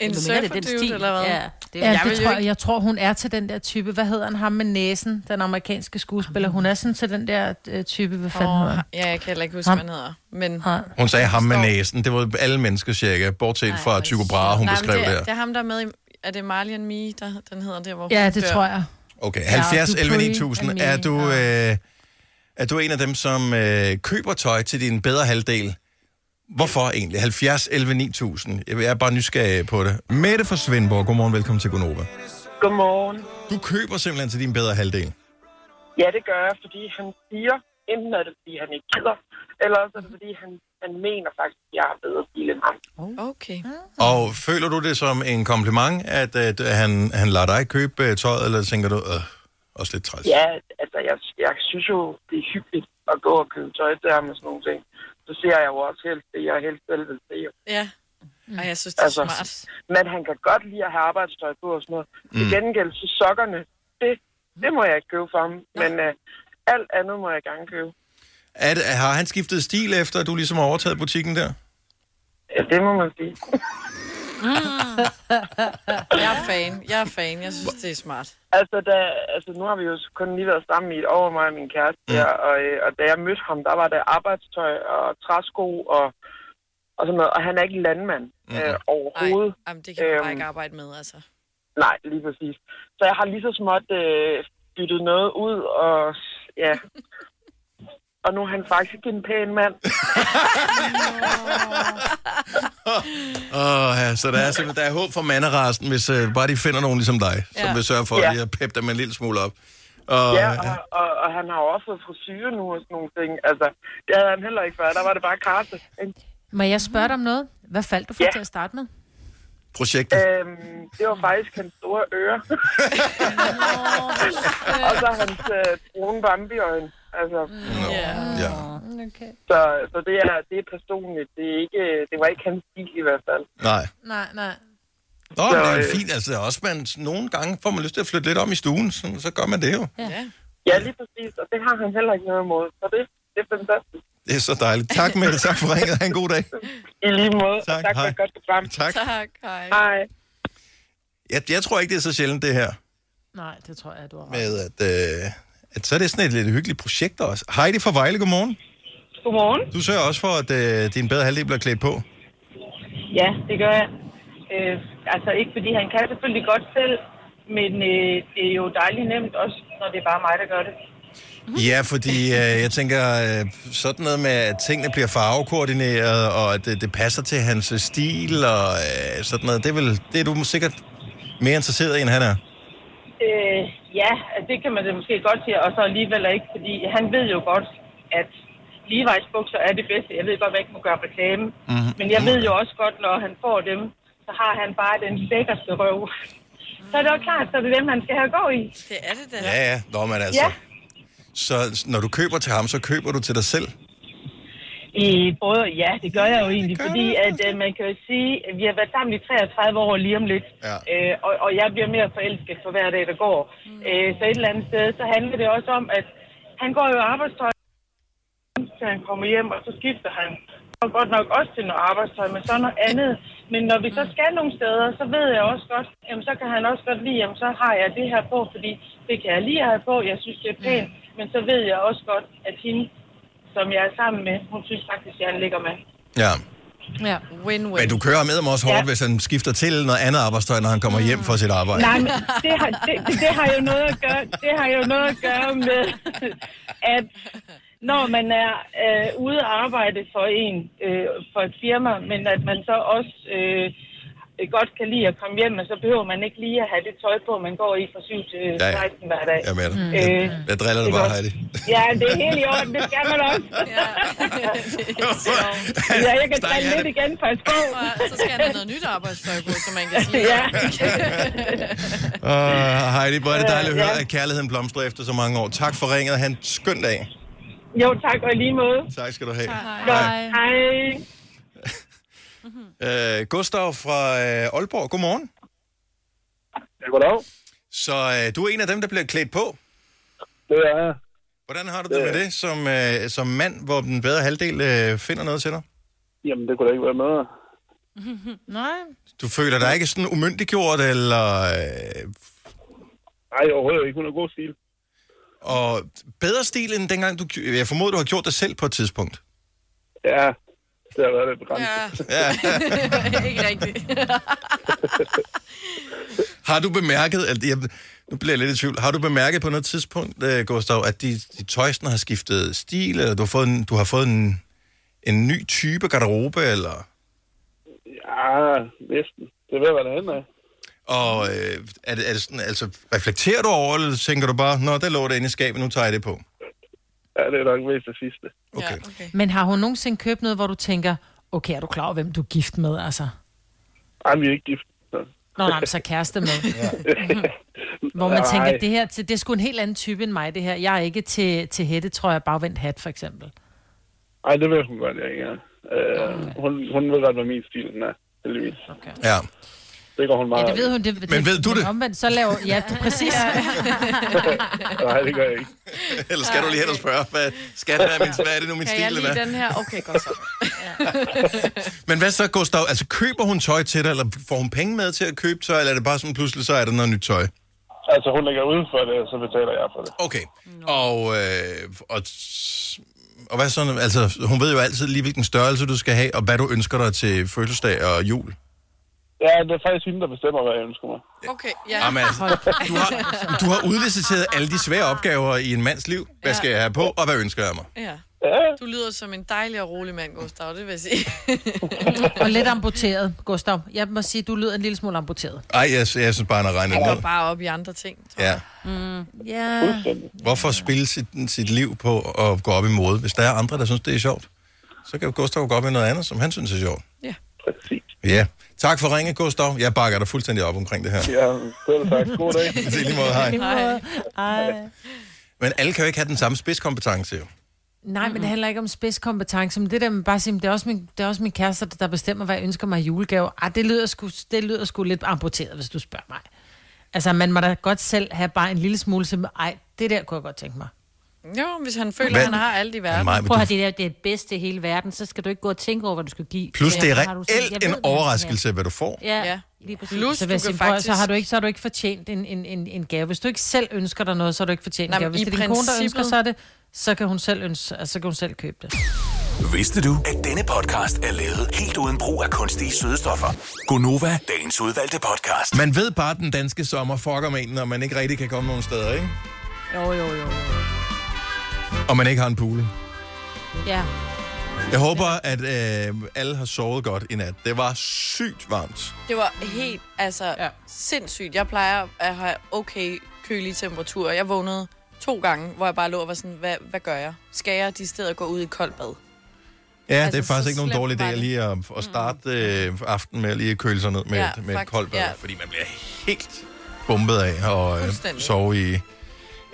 En er surferdude, eller hvad? Ja, Det, ja, jeg det tror, jeg, ikke- jeg tror, hun er til den der type. Hvad hedder han? Ham med næsen, den amerikanske skuespiller. Hun er sådan til den der øh, type, hvad fanden hedder han? ja, jeg kan heller ikke huske, Ham. hvad han hedder. Men... Hun sagde ham med næsen. Det var alle mennesker cirka, bortset fra Tycho Brahe, hun Nej, beskrev det, der. det er ham, der er med i... Er det Marley and Me, der, den hedder der, hvor Ja, det dør? tror jeg. Okay, Ja, 70 du 11 Dupree 9000. and Er du, øh, er du en af dem, som øh, køber tøj til din bedre halvdel? Hvorfor egentlig? 70 11 9000. Jeg er bare nysgerrig på det. Mette fra Svendborg, godmorgen, velkommen til Gonova. Godmorgen. Du køber simpelthen til din bedre halvdel. Ja, det gør jeg, fordi han siger, enten er det, fordi han ikke gider, eller også er det, fordi han, han mener faktisk, at jeg har bedre stil end ham. Okay. Og føler du det som en kompliment, at, at han, han lader dig købe øh, tøjet, eller tænker du, øh, også lidt træls? Ja, altså, jeg, jeg synes jo, det er hyggeligt at gå og købe tøj ham og sådan nogle ting. Så ser jeg jo også helst det, jeg helst selv vil se. Ja. Og jeg synes, det er Altså, smart. Men han kan godt lide at have arbejdstøj på og sådan noget. Mm. Til gengæld, så sokkerne, det, det må jeg ikke købe for ham. Men uh, alt andet må jeg gerne købe. Er det, har han skiftet stil efter, at du ligesom har overtaget butikken der? Ja, det må man sige. [laughs] Jeg er fan. Jeg er fan. Jeg synes, det er smart. Altså, da, altså, nu har vi jo kun lige været sammen i et år, mig og min kæreste Mm. der, og, øh, og da jeg mødte ham, der var der arbejdstøj og træsko og, og sådan noget, og han er ikke landmand Mm. øh, overhovedet. Nej, jamen, det kan man bare Øhm, ikke arbejde med, altså. Nej, lige præcis. Så jeg har lige så småt øh, byttet noget ud, og ja... [laughs] Og nu er han faktisk en pæn mand. [laughs] Åh, ja, så der er, simpelthen, der er håb for manderasten, hvis uh, bare de finder nogen ligesom dig, ja. som Ja. vil sørge for Ja. lige at peppe dem en lille smule op. Og, ja, og, og, og han har også fået frisyre nu og sådan nogle ting. Altså, det havde han heller ikke før. Der var det bare karse. ikke? Må jeg spørge dig om noget? Hvad faldt du for Ja. til at starte med? projektet. Øhm, det var faktisk hans store ører. [laughs] [laughs] og så hans øh, brune bambiøjne. Altså, Ja. Okay. så, så det, er, det er personligt. Det, er ikke, det var ikke hans stil i hvert fald. Nej. Nej, nej. Nå, Så, det er øh, fint. Altså, også man, nogle gange får man lyst til at flytte lidt om i stuen, så, så gør man det jo. Ja. Ja, lige præcis. Og det har han heller ikke noget imod. Så det, det er fantastisk. Det er så dejligt. Tak, Mette. Tak for ringet. Ha' en god dag. I lige måde. Tak, og tak for hej. et godt program. Tak. Tak, hej. Hej. Jeg, jeg tror ikke, det er så sjældent, det her. Nej, det tror jeg, du har ret. Med at, øh, at så er det sådan et lidt hyggeligt projekt også. Heidi fra Vejle, godmorgen. Godmorgen. Du sørger også for, at øh, din bedre halvdel bliver klædt på. Ja, det gør jeg. Øh, altså ikke fordi han kan selvfølgelig godt selv, men øh, det er jo dejligt nemt også, når det er bare mig, der gør det. Ja, fordi øh, jeg tænker, øh, sådan noget med, at tingene bliver farvekoordineret, og at det, det passer til hans øh, stil, og øh, sådan noget, det er, vel, det er du sikkert mere interesseret i, end han er. Øh, ja, det kan man da måske godt sige, og så alligevel ikke, fordi han ved jo godt, at Levi's bukser er det bedste. Jeg ved godt, at jeg ikke må gøre reklame, mm-hmm. men jeg ved jo også godt, når han får dem, så har han bare den lækkerste røv. Så er det jo klart, så er det dem, han skal have gå i. Det er det da. Ja, ja. Nå, men altså. Ja. Så når du køber til ham, så køber du til dig selv? I både, ja, det gør jeg jo egentlig, fordi at, øh, man kan jo sige, at vi har været sammen i 33 år lige om lidt, ja. øh, og, og jeg bliver mere forelsket for hver dag, der går. Mm. Øh, så et eller andet sted, så handler det også om, at han går jo i arbejdstøj, til han kommer hjem, og så skifter han. Og godt nok også til noget arbejdstøj, men så noget andet. Men når vi så skal nogle steder, så ved jeg også godt, jamen så kan han også godt lide, jamen så har jeg det her på, fordi det kan jeg lige have på, jeg synes det er pænt. Men så ved jeg også godt, at hende, som jeg er sammen med, hun synes faktisk, at han ligger med. Ja. Ja. Win-win. Men du kører med ham også hårdt, Ja. hvis han skifter til noget andet arbejdstøj, når han kommer hjem fra sit arbejde. Nej, men det har, det, det, det har jo noget at gøre, det har jo noget at gøre med, at når man er øh, ude at arbejde for en, øh, for et firma, men at man så også øh, godt kan lide at komme hjem, og så behøver man ikke lige at have det tøj på, man går i fra 7 til Ja, ja. 16 hver dag. Jeg med dig. Øh, Jeg driller det er bare. Heidi. Ja, det er helt i orden, det skal man også. ja, [laughs] jeg kan drille lidt igen, på. Så skal han have noget nyt arbejdstøj på, så man kan sige. Ja. [laughs] Uh, Heidi, hvor er det dejligt at Ja. høre, at kærligheden blomstrer efter så mange år. Tak for ringet. Ha' en skøn dag. Jo, tak, og lige måde. Tak skal du have. Godt. Hej. Uh, Gustav fra uh, Aalborg, godmorgen. Ja, goddag. Så uh, du er en af dem, der bliver klædt på. Det er jeg. Hvordan har du det med det som, uh, som mand, hvor den bedre halvdel uh, finder noget til dig? Jamen, det kunne da ikke være med. [laughs] Nej. Du føler dig ikke sådan umyndiggjort, eller... Uh, Nej, overhovedet ikke. Hun har god stil. og bedre stil end dengang du... Jeg formoder, du har gjort det selv på et tidspunkt. Ja, det har været lidt begrænset. Ja. [laughs] ikke rigtigt. [laughs] Har du bemærket, at jeg, nu bliver jeg lidt i tvivl, har du bemærket på noget tidspunkt, uh, Gustav, at de, de tøjsene har skiftet stil, eller du har fået en, du har fået en, en ny type garderobe, eller... Ja, næsten. Det er ved at være derhen af. Og øh, er, det, er det sådan, altså, reflekterer du over, eller tænker du bare, nå, der lå det inde i skabet, nu tager jeg det på? Ja, det er nok mest det sidste. Okay. Ja, okay. Men har hun nogensinde købt noget, hvor du tænker, okay, er du klar over, hvem du er gift med, altså? Ej, vi er ikke gift. Så. Nå, nej, så kæreste med. [laughs] Hvor man Nej. tænker, det her, det er sgu en helt anden type end mig, det her. Jeg er ikke til, til hætte, tror jeg, bagvendt hat, for eksempel. Ej, det ved hun godt, jeg ikke er. Uh, hun, hun ved godt, hvad min stil den er, heldigvis. Okay. Ja. Det går hun meget Ja, det ved hun. Det, Men ved du det? Omvendt, så laver... Ja, det, præcis. [laughs] Nej, det gør jeg ikke. [laughs] Eller skal du lige hen og spørge, hvad, skal det være min, hvad er det nu min Kan stil, jeg eller lide den her? Okay, godt så. [laughs] Men hvad så, Gustav? Altså, køber hun tøj til dig, eller får hun penge med til at købe tøj, eller er det bare sådan, pludselig så er der noget nyt tøj? Altså, hun lægger ud for det, og så betaler jeg for det. Okay. Og, øh, og, og hvad så? Altså, hun ved jo altid lige, hvilken størrelse du skal have, og hvad du ønsker dig til fødselsdag og jul. Ja, det er faktisk hende, der bestemmer, hvad jeg ønsker mig. Okay, ja. Jamen, altså, [laughs] du, har, du har udliciteret alle de svære opgaver i en mands liv. Hvad skal jeg have på, og hvad ønsker jeg mig? Ja. Du lyder som en dejlig og rolig mand, Gustav, det vil jeg sige. [laughs] og lidt amputeret, Gustav. Jeg må sige, du lyder en lille smule amputeret. Ej, jeg, jeg synes bare, han har regnet Han går bare op i andre ting. Ja. Mm, ja. Hvorfor spille sit, sit liv på at gå op i mode? Hvis der er andre, der synes, det er sjovt, så kan Gustav gå op i noget andet, som han synes er sjovt. Ja. Præcis. Ja. Tak for ringe, Gustav. Jeg bakker dig fuldstændig op omkring det her. Ja, selv tak. God dag. [laughs] I lige måde, hej. Hej. Hej. Men alle kan jo ikke have den samme spidskompetence, jo. Nej, men det handler ikke om spidskompetence, men det der med bare at sige, det er også min, det er også min kæreste, der bestemmer, hvad jeg ønsker mig i julegave. Ah, det lyder, sgu, det lyder sgu lidt amputeret, hvis du spørger mig. Altså, man må da godt selv have bare en lille smule, som, ej, det der kunne jeg godt tænke mig. Jo, hvis han føler, Hvad? at han har alt i verden. Maja, Prøv at du- det der det er det bedste i hele verden, så skal du ikke gå og tænke over, hvad du skal give. Plus, det er reelt en overraskelse, hvad du får. Ja, Ja. lige præcis. Plus, Så, du kan sige, faktisk... så, har du ikke, så har du ikke fortjent en, en, en, en gave. Hvis du ikke selv ønsker dig noget, så har du ikke fortjent Nej, en gave. Hvis det er din kone, der princippet- ønsker sig det, så kan hun selv, ønske, altså, så kan hun selv købe det. Vidste du, at denne podcast er lavet helt uden brug af kunstige sødestoffer? Gonova, dagens udvalgte podcast. Man ved bare, at den danske sommer fucker med en, når man ikke rigtig kan komme nogen steder, ikke? Jo, jo, jo. jo. Og man ikke har en pool. Ja. Jeg håber, at øh, alle har sovet godt i nat. Det var sygt varmt. Det var helt, altså, ja. sindssygt. Jeg plejer at have okay kølige temperaturer. Jeg vågnede to gange, hvor jeg bare lå og var sådan, hvad, hvad gør jeg? Skal jeg de steder gå ud i et koldt bad? Ja, altså, Altså, det er faktisk så ikke nogen dårlig idé lige at, at starte øh, aftenen med at lige køle sig ned med, Ja, med et faktisk, koldt bad, ja. fordi man bliver helt bumpet af og øh, sove i...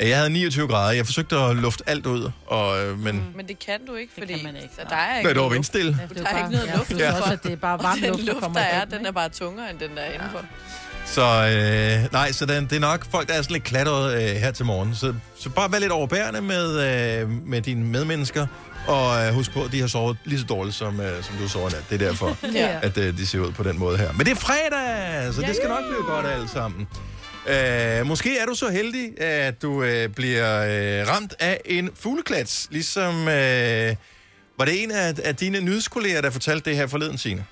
Ja, Jeg havde 29 grader. Jeg forsøgte at lufte alt ud, og, øh, men... Mm. Men det kan du ikke, fordi det kan man ikke. Så der er Nej, ikke det var noget luft. vindstille. Ja, det Der er ikke noget ja, luft Ja. ja. også, at det er bare varm Og [laughs] den luft, der luft, kommer der er, den er bare tungere, end den der er indenfor. Så øh, nej, så den, det er nok folk, der er sådan lidt klatret øh, her til morgen. Så, så bare vær lidt overbærende med, øh, med dine medmennesker, og øh, husk på, at de har sovet lige så dårligt, som, øh, som du sover nat. Det er derfor, [laughs] Ja. at øh, de ser ud på den måde her. Men det er fredag, så det skal nok blive godt alt sammen. Øh, måske er du så heldig, at du øh, bliver øh, ramt af en fugleklats, ligesom... Øh, var det en af, af dine nyhedskolleger, der fortalte det her forleden, Signe?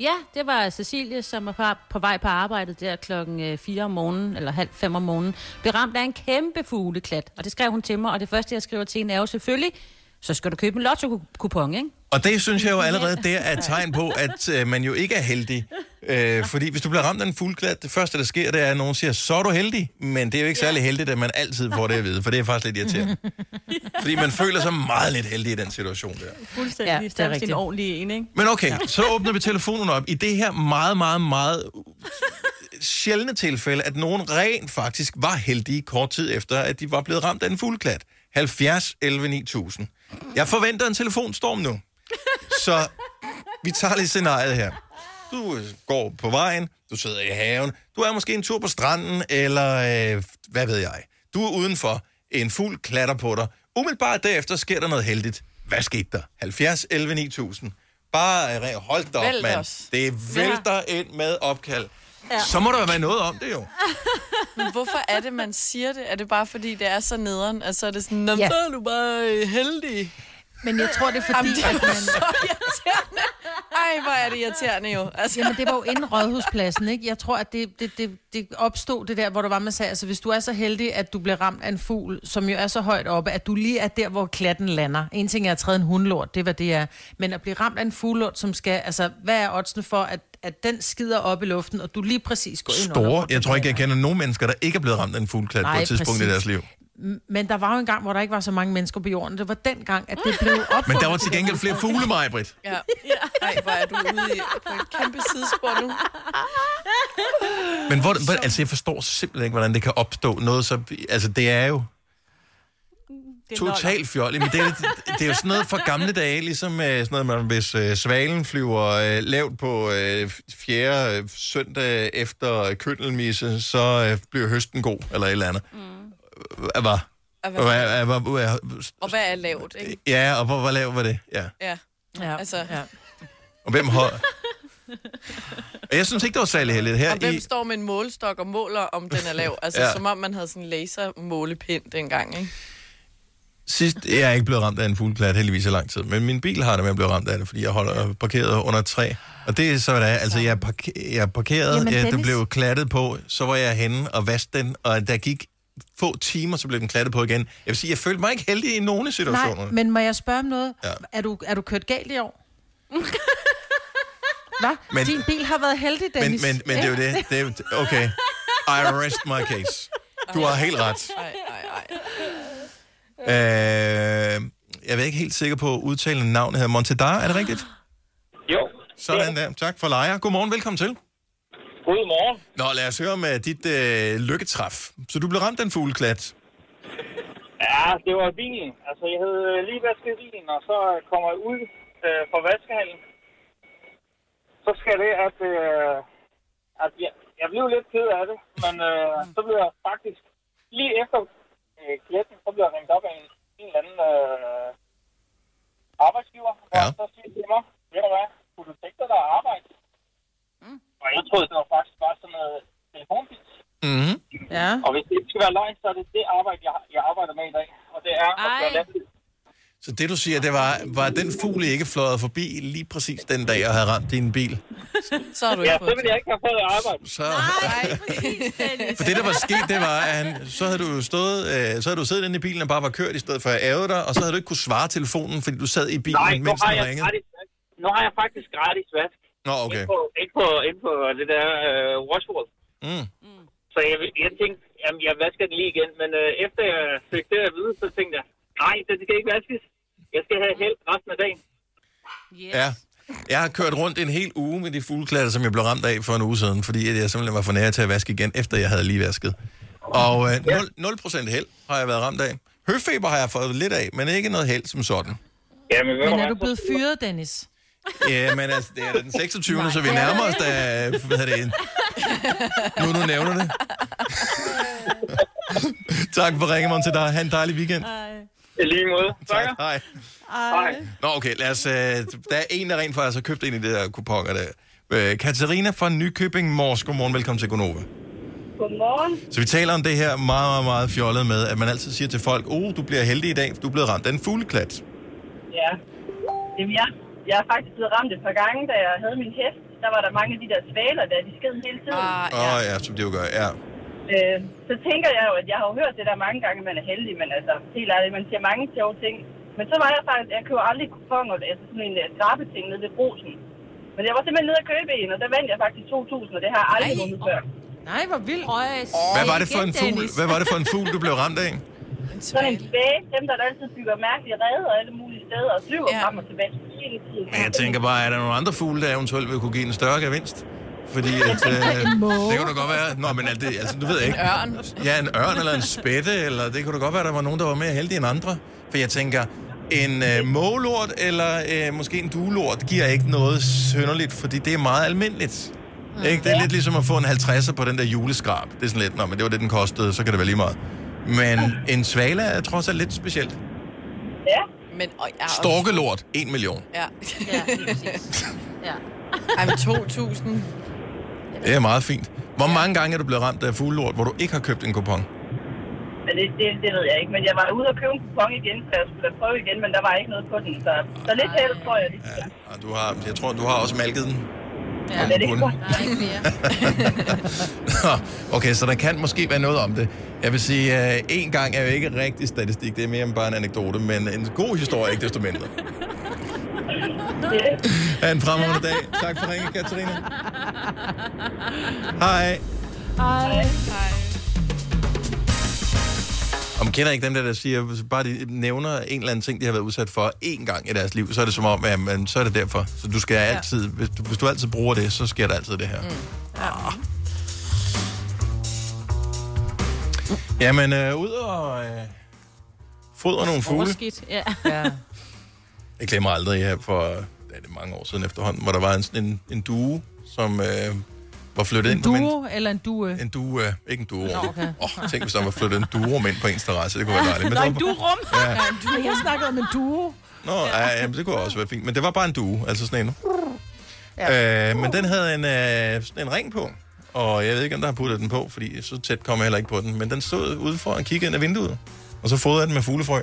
Ja, det var Cecilie, som var på, på vej på arbejde der klokken øh, 4 om morgenen, eller halv fem om morgenen, blev ramt af en kæmpe fugleklat. Og det skrev hun til mig, og det første, jeg skriver til hende, er jo selvfølgelig, så skal du købe en lotto-kupon, ikke? Og det synes jeg jo allerede, det er et tegn på, at øh, man jo ikke er heldig. Øh, fordi hvis du bliver ramt af en fuldklat, det første, der sker, det er, at nogen siger, så er du heldig. Men det er jo ikke særlig heldigt, at man altid får det at vide, for det er faktisk lidt irriterende. [laughs] Fordi man føler sig meget lidt heldig i den situation der. Fuldstændig. Ja, det er en ordentlig en, ikke? Men okay, så åbner vi telefonen op. I det her meget, meget, meget sjældne tilfælde, at nogen rent faktisk var heldige kort tid efter, at de var blevet ramt af en fugleklat. 70 11 9000. Jeg forventer en telefonstorm nu. Så vi tager lige scenariet her. Du øh, går på vejen, du sidder i haven, du er måske en tur på stranden, eller øh, hvad ved jeg. Du er udenfor, en fugl klatter på dig. Umiddelbart derefter sker der noget heldigt. Hvad skete der? 70 11 9000. Bare øh, hold da op, mand. Det vælter ind med opkald. Ja. Så må der være noget om det jo. [laughs] Men hvorfor er det, man siger det? Er det bare fordi, det er så nederen? Altså er det sådan, Nå, Ja. så er du bare øh, heldig. Men jeg tror, det er fordi, Jamen, det er at man... så irriterende. Ej, hvor er det irriterende jo. Altså. Jamen, det var jo inden rådhuspladsen, ikke? Jeg tror, at det, det, det, det opstod det der, hvor der var, man sagde, altså hvis du er så heldig, at du bliver ramt af en fugl, som jo er så højt oppe, at du lige er der, hvor klatten lander. En ting er at træde en hundlort, det er, hvad det er. Men at blive ramt af en fuglort, som skal, altså, hvad er oddsene for, at, at den skider op i luften, og du lige præcis går ind Store. Jeg tror ikke, jeg kender nogen mennesker, der ikke er blevet ramt af en fugleklat på Nej, et tidspunkt i præcis. deres liv. Men der var jo en gang, hvor der ikke var så mange mennesker på jorden. Det var den gang, at det blev opfundet. Men der var til gengæld flere fugle, mig, Britt. Ja. Ej, hvor er du ude i, på et kæmpe sidespor nu. Men hvor, hvor, altså, jeg forstår simpelthen ikke, hvordan det kan opstå noget så... Altså, det er jo totalt fjollet. Men det, er, [laughs] det er jo sådan noget fra gamle dage, ligesom øh, sådan noget, man, hvis øh, svalen flyver øh, lavt på øh, fjerde øh, søndag efter køndelmisse, så øh, bliver høsten god, eller et eller andet. Mm. Hvad var? Og hvad- Hvad- hvad- hvad- Og hvad er lavt, ikke? Ja, og hvor, hvor lav var det? Ja. Ja. Ja. Altså, ja. Og hvem har... Og Jeg synes ikke, det var særlig heldigt. Her Og hvem i... står med en målestok og måler, om den er lav? Altså, Ja. ja. som om man havde sådan en lasermålepind dengang, ikke? Sidst, jeg er ikke blevet ramt af en fugleklat heldigvis i lang tid, men min bil har det med at blive ramt af det, fordi jeg holder parkeret under et træ. Og det er så, hvad det er. Altså, jeg er, parke- jeg er parkeret, Jamen, ja, det Dennis. blev klattet på, så var jeg henne og vaskede den, og der gik få timer, så blev den klattet på igen. Jeg vil sige, jeg følte mig ikke heldig i nogen af situationerne. Nej, men må jeg spørge om noget? Ja. Er, du, er du kørt galt i år? [laughs] Hvad? Men- Men, Din bil har været heldig, men, Dennis. men, men det er jo det. det er okay, I rest my case. Du har helt ret. Ej, ej, ej. Øh, jeg er ikke helt sikker på at udtale navnet her. Montedar, er det rigtigt? [gasps] Jo. Sådan der. Tak for lejer. Godmorgen, velkommen til. Godmorgen. Nå, lad os høre om uh, dit uh, lykketræf. Så du blev ramt af en fugleklat. Ja, det var bilen. Altså, jeg havde øh, lige vasket bilen, og så kommer jeg ud øh, fra vaskehallen. Så skal det, at, øh, at jeg, jeg blev lidt ked af det, men øh, så blev jeg faktisk, lige efter øh, kletten, så blev jeg ringet op af en, en eller anden øh, arbejdsgiver, og Ja. så siger til mig, ved du hvad, kunne du tænke dig at arbejde? Mm. Og jeg troede, det var faktisk bare sådan noget telefonpis. Mm-hmm. Ja. Og hvis det ikke skal være løgn, så er det det arbejde, jeg, jeg arbejder med i dag. Og det er at gøre. Så det, du siger, det var, var den fugl ikke fløjet forbi lige præcis den dag, jeg havde ramt din bil? Så har du Ja, ikke så fået vil jeg ikke have fået arbejde. Så, for det, der var sket, det var, at han, så havde du jo stået, øh, så havde du siddet inde i bilen og bare var kørt i stedet for at ære dig, og så havde du ikke kunne svare telefonen, fordi du sad i bilen, Nej, nu mens har, den jeg ringede. gratis, nu har jeg faktisk gratis vask. Nå, okay. Ind på, ind på, ind på det der øh. Mm. Så jeg, jeg tænkte, jamen jeg vasker den lige igen. Men øh, efter jeg fik det at vide, så tænkte jeg, nej, det skal ikke vaskes. Jeg skal have held resten af dagen. Yes. Ja. Jeg har kørt rundt en hel uge med de fugleklatter, som jeg blev ramt af for en uge siden, fordi jeg simpelthen var for nær til at vaske igen, efter jeg havde lige vasket. Og øh, 0%, 0% held har jeg været ramt af. Høfeber har jeg fået lidt af, men ikke noget held som sådan. Jamen, Men er du blevet fyret, Dennis? Ja, men altså, det er den 26. så vi nærmer os da, hvad hedder det, nu du nævner det. [laughs] tak for ringen til dig. Ha' en dejlig weekend. I lige måde. Tak, hej. Hej. Nå, okay, lad os, øh, der er en, der rent faktisk har købt en af de der kuponer der. Øh, Katarina fra Nykøbing Mors, godmorgen, velkommen til Gonova. Godmorgen. Så vi taler om det her meget, meget, meget fjollet med, at man altid siger til folk, oh, du bliver heldig i dag, for du er blevet ramt af en fugleklat. Ja. Jamen, jeg, jeg er faktisk blevet ramt et par gange, da jeg havde min hest. Der var der mange af de der svaler, der de sked hele tiden. Åh ja. Oh, ja, som det jo gør, ja. Øh, så tænker jeg jo, at jeg har jo hørt det der mange gange, man er heldig, men altså, helt ærligt, man siger mange sjove ting. Men så var jeg faktisk, jeg køber aldrig kuponer, altså sådan en uh, skrabeting nede ved brusen. Men jeg var simpelthen nede at købe en, og der vandt jeg faktisk 2.000, og det har jeg aldrig vundet før. Nej, hvor vildt. Hvad var det for en fugl, hvad var det for en fugl, du blev ramt af? Sådan en svæge, dem der altid bygger mærkelige redder alle mulige steder og flyver ja. frem og tilbage. Men jeg tænker bare, er der nogle andre fugle, der eventuelt vil kunne give en større gevinst? Fordi [laughs] at, øh, det kunne da godt være... Nå, men alt det, altså, du ved ikke. En ørn. Ja, en ørn eller en spætte, eller det kunne da godt være, der var nogen, der var mere heldige end andre. For jeg tænker, en øh, mågelort eller øh, måske en duelort giver ikke noget synderligt, fordi det er meget almindeligt. Mm. Ikke? Det er lidt ligesom at få en 50'er på den der juleskrab. Det er sådan lidt, nå, men det var det, den kostede, så kan det være lige meget. Men en svale er trods alt lidt specielt. Ja. Men, og, ja, og- Storkelort, 1 million. Ja. Ja, lige præcis. [laughs] Ja. Ej, men 2.000. Det er meget fint. Hvor mange gange er du blevet ramt af fuglelort, hvor du ikke har købt en kupon? Men det, det, det ved jeg ikke, men jeg var ude og købe en kupon igen, så jeg skulle prøve igen, men der var ikke noget på den. Så, så lidt held, tror jeg. Det. Og du har, jeg tror, du har også malket den. Ja, det er det. Nej, ikke [laughs] okay, så der kan måske være noget om det. Jeg vil sige, at uh, en gang er jo ikke rigtig statistik, det er mere end bare en anekdote, men en god historie ikke desto mindre. [laughs] Ha' en fremragende dag. Tak for ringen, Katarina. Hej. Hej. Og man kender ikke dem der, der siger, hvis bare de nævner en eller anden ting, de har været udsat for én gang i deres liv, så er det som om, at man, så er det derfor. Så du skal altid, hvis du, hvis du altid bruger det, så sker der altid det her. Mm. Ja. Jamen, øh, ud og øh, fodre nogle fugle. Overskidt, ja. ja. Jeg glemmer aldrig her for ja, det er mange år siden efterhånden, hvor der var en, sådan en, en due, som øh, var flyttet En ind min... duo eller en due? En due, ikke en duo. Nå, okay. oh, tænk, hvis der var flyttet en duo ind på ens terrasse. Det kunne være dejligt. Nå, det en var, duerum. Ja. Ja. en duo. Jeg snakkede om en duo. Nå, ja, jamen, det kunne også være fint. Men det var bare en due, altså sådan en. Ja. Øh, men den havde en, øh, sådan en ring på. Og jeg ved ikke, om der har puttet den på, fordi så tæt kom jeg heller ikke på den. Men den stod ude for og kiggede ind ad vinduet. Og så fodrede jeg den med fuglefrø.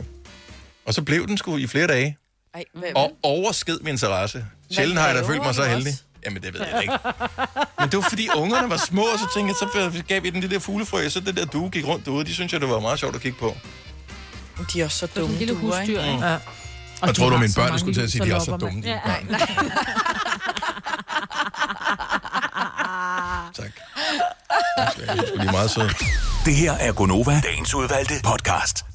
Og så blev den sgu i flere dage. Ej, hvad, Og oversked min terrasse. Sjældent har jeg da følt mig du så også? heldig. Jamen, det ved jeg [laughs] ikke. Men det var fordi ungerne var små, og så tænkte jeg, så gav vi den det der fuglefrø, og så det der due gik rundt derude. De synes jeg, det var meget sjovt at kigge på. De er også så Det er dumme, sådan en lille duer, husdyr, ikke? ikke? Ja. Og jeg tror de du, har mine børn mange skulle til at sige, at de er så dumme. Ja. børn. [laughs] Tak. De er meget søde. Det her er Gonova, dagens udvalgte podcast.